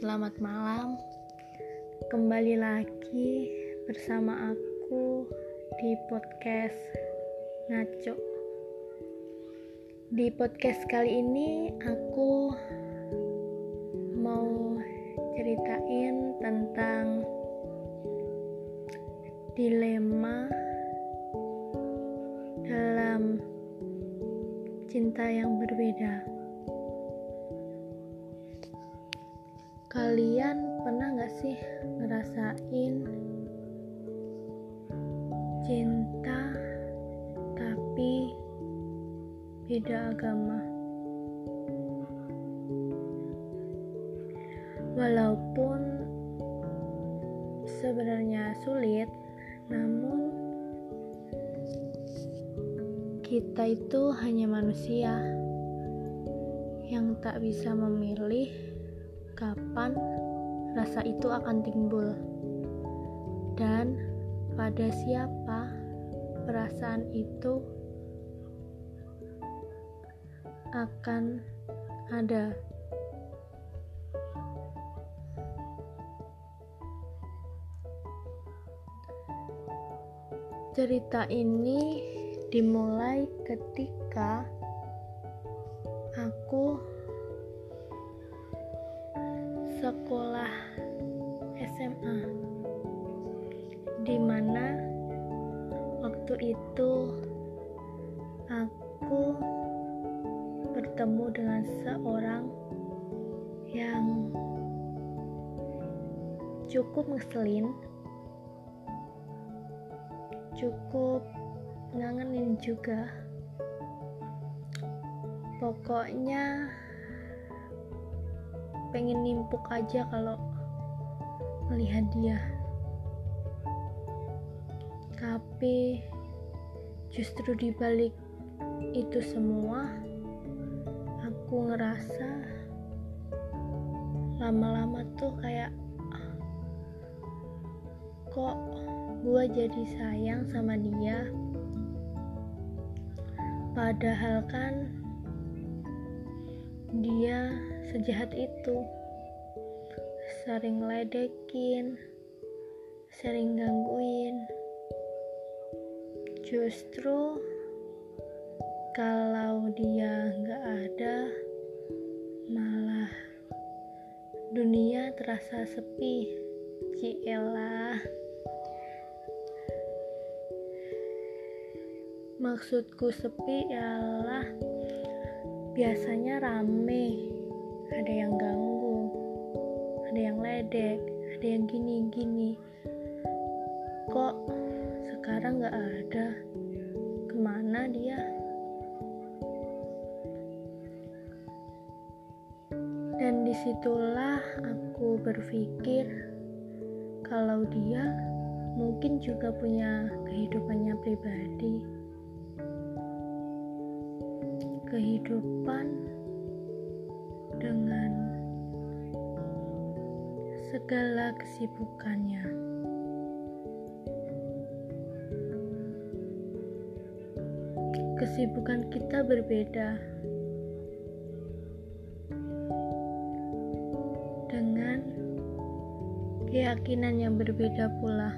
selamat malam. Kembali lagi bersama aku di podcast Ngaco. Di podcast kali ini aku mau ceritain tentang dilema dalam cinta yang berbeda. Kalian pernah gak sih ngerasain cinta tapi beda agama? Walaupun sebenarnya sulit, namun kita itu hanya manusia yang tak bisa memilih kapan rasa itu akan timbul dan pada siapa perasaan itu akan ada. Cerita ini dimulai ketika aku sekolah SMA di mana waktu itu aku bertemu dengan seorang yang cukup ngeselin cukup ngangenin juga. Pokoknya pengen nimpuk aja kalau melihat dia. Tapi justru dibalik itu semua aku ngerasa lama-lama tuh kayak kok gue jadi sayang sama dia? Padahal kan dia sejahat itu. Sering ledekin sering gangguin. Justru kalau dia nggak ada malah dunia terasa sepi. Ciela maksudku sepi ialah biasanya rame ada yang ganggu ada yang ledek ada yang gini-gini. Kok sekarang gak ada? Ke mana dia? Dan di situlah aku berpikir kalau dia mungkin juga punya kehidupannya pribadi. Kehidupan dengan segala kesibukannya. Kesibukan kita berbeda dengan keyakinan yang berbeda pula.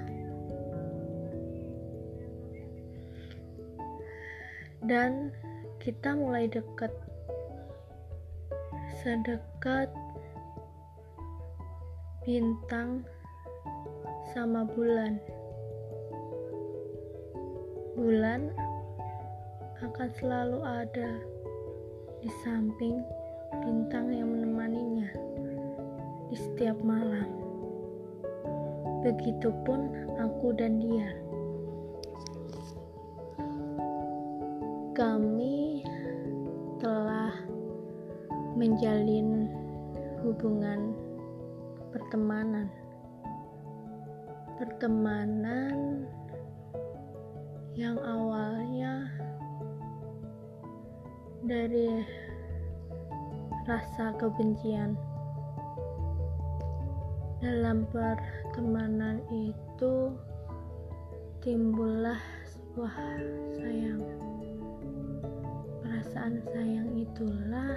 Dan kita mulai dekat sedekat bintang sama bulan. Bulan akan selalu ada di samping bintang yang menemaninya di setiap malam. Begitupun aku dan dia. Kami menjalin hubungan pertemanan. Pertemanan yang awalnya dari rasa kebencian. Dalam pertemanan itu timbullah sebuah sayang. Perasaan sayang itulah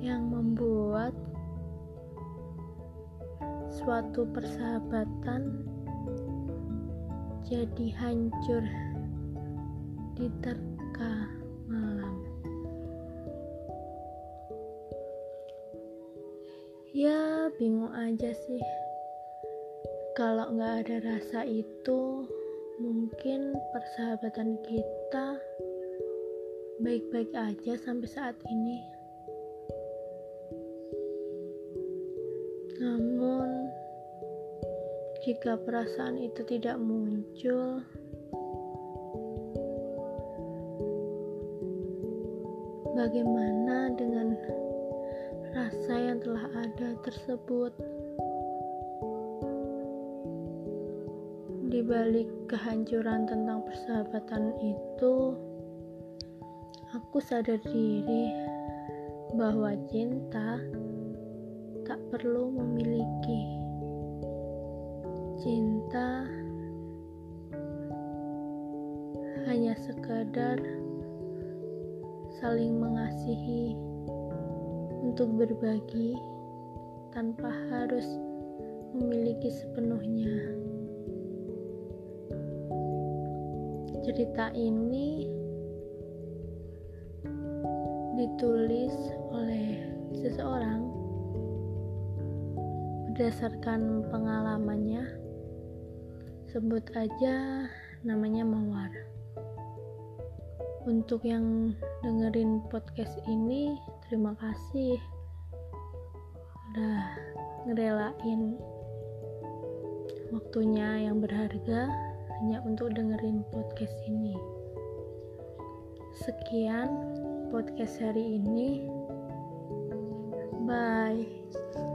yang membuat suatu persahabatan jadi hancur diterka malam. Ya, bingung aja sih. Kalau nggak ada rasa itu, mungkin persahabatan kita baik-baik aja sampai saat ini. Namun, jika perasaan itu tidak muncul, bagaimana dengan rasa yang telah ada tersebut? Di balik kehancuran tentang persahabatan itu, aku sadar diri bahwa cinta perlu memiliki. Cinta hanya sekadar saling mengasihi untuk berbagi tanpa harus memiliki sepenuhnya. Cerita ini ditulis oleh seseorang berdasarkan pengalamannya. Sebut aja namanya Mawar. Untuk yang dengerin podcast ini terima kasih. Udah ngerelain waktunya yang berharga hanya untuk dengerin podcast ini. Sekian podcast hari ini. Bye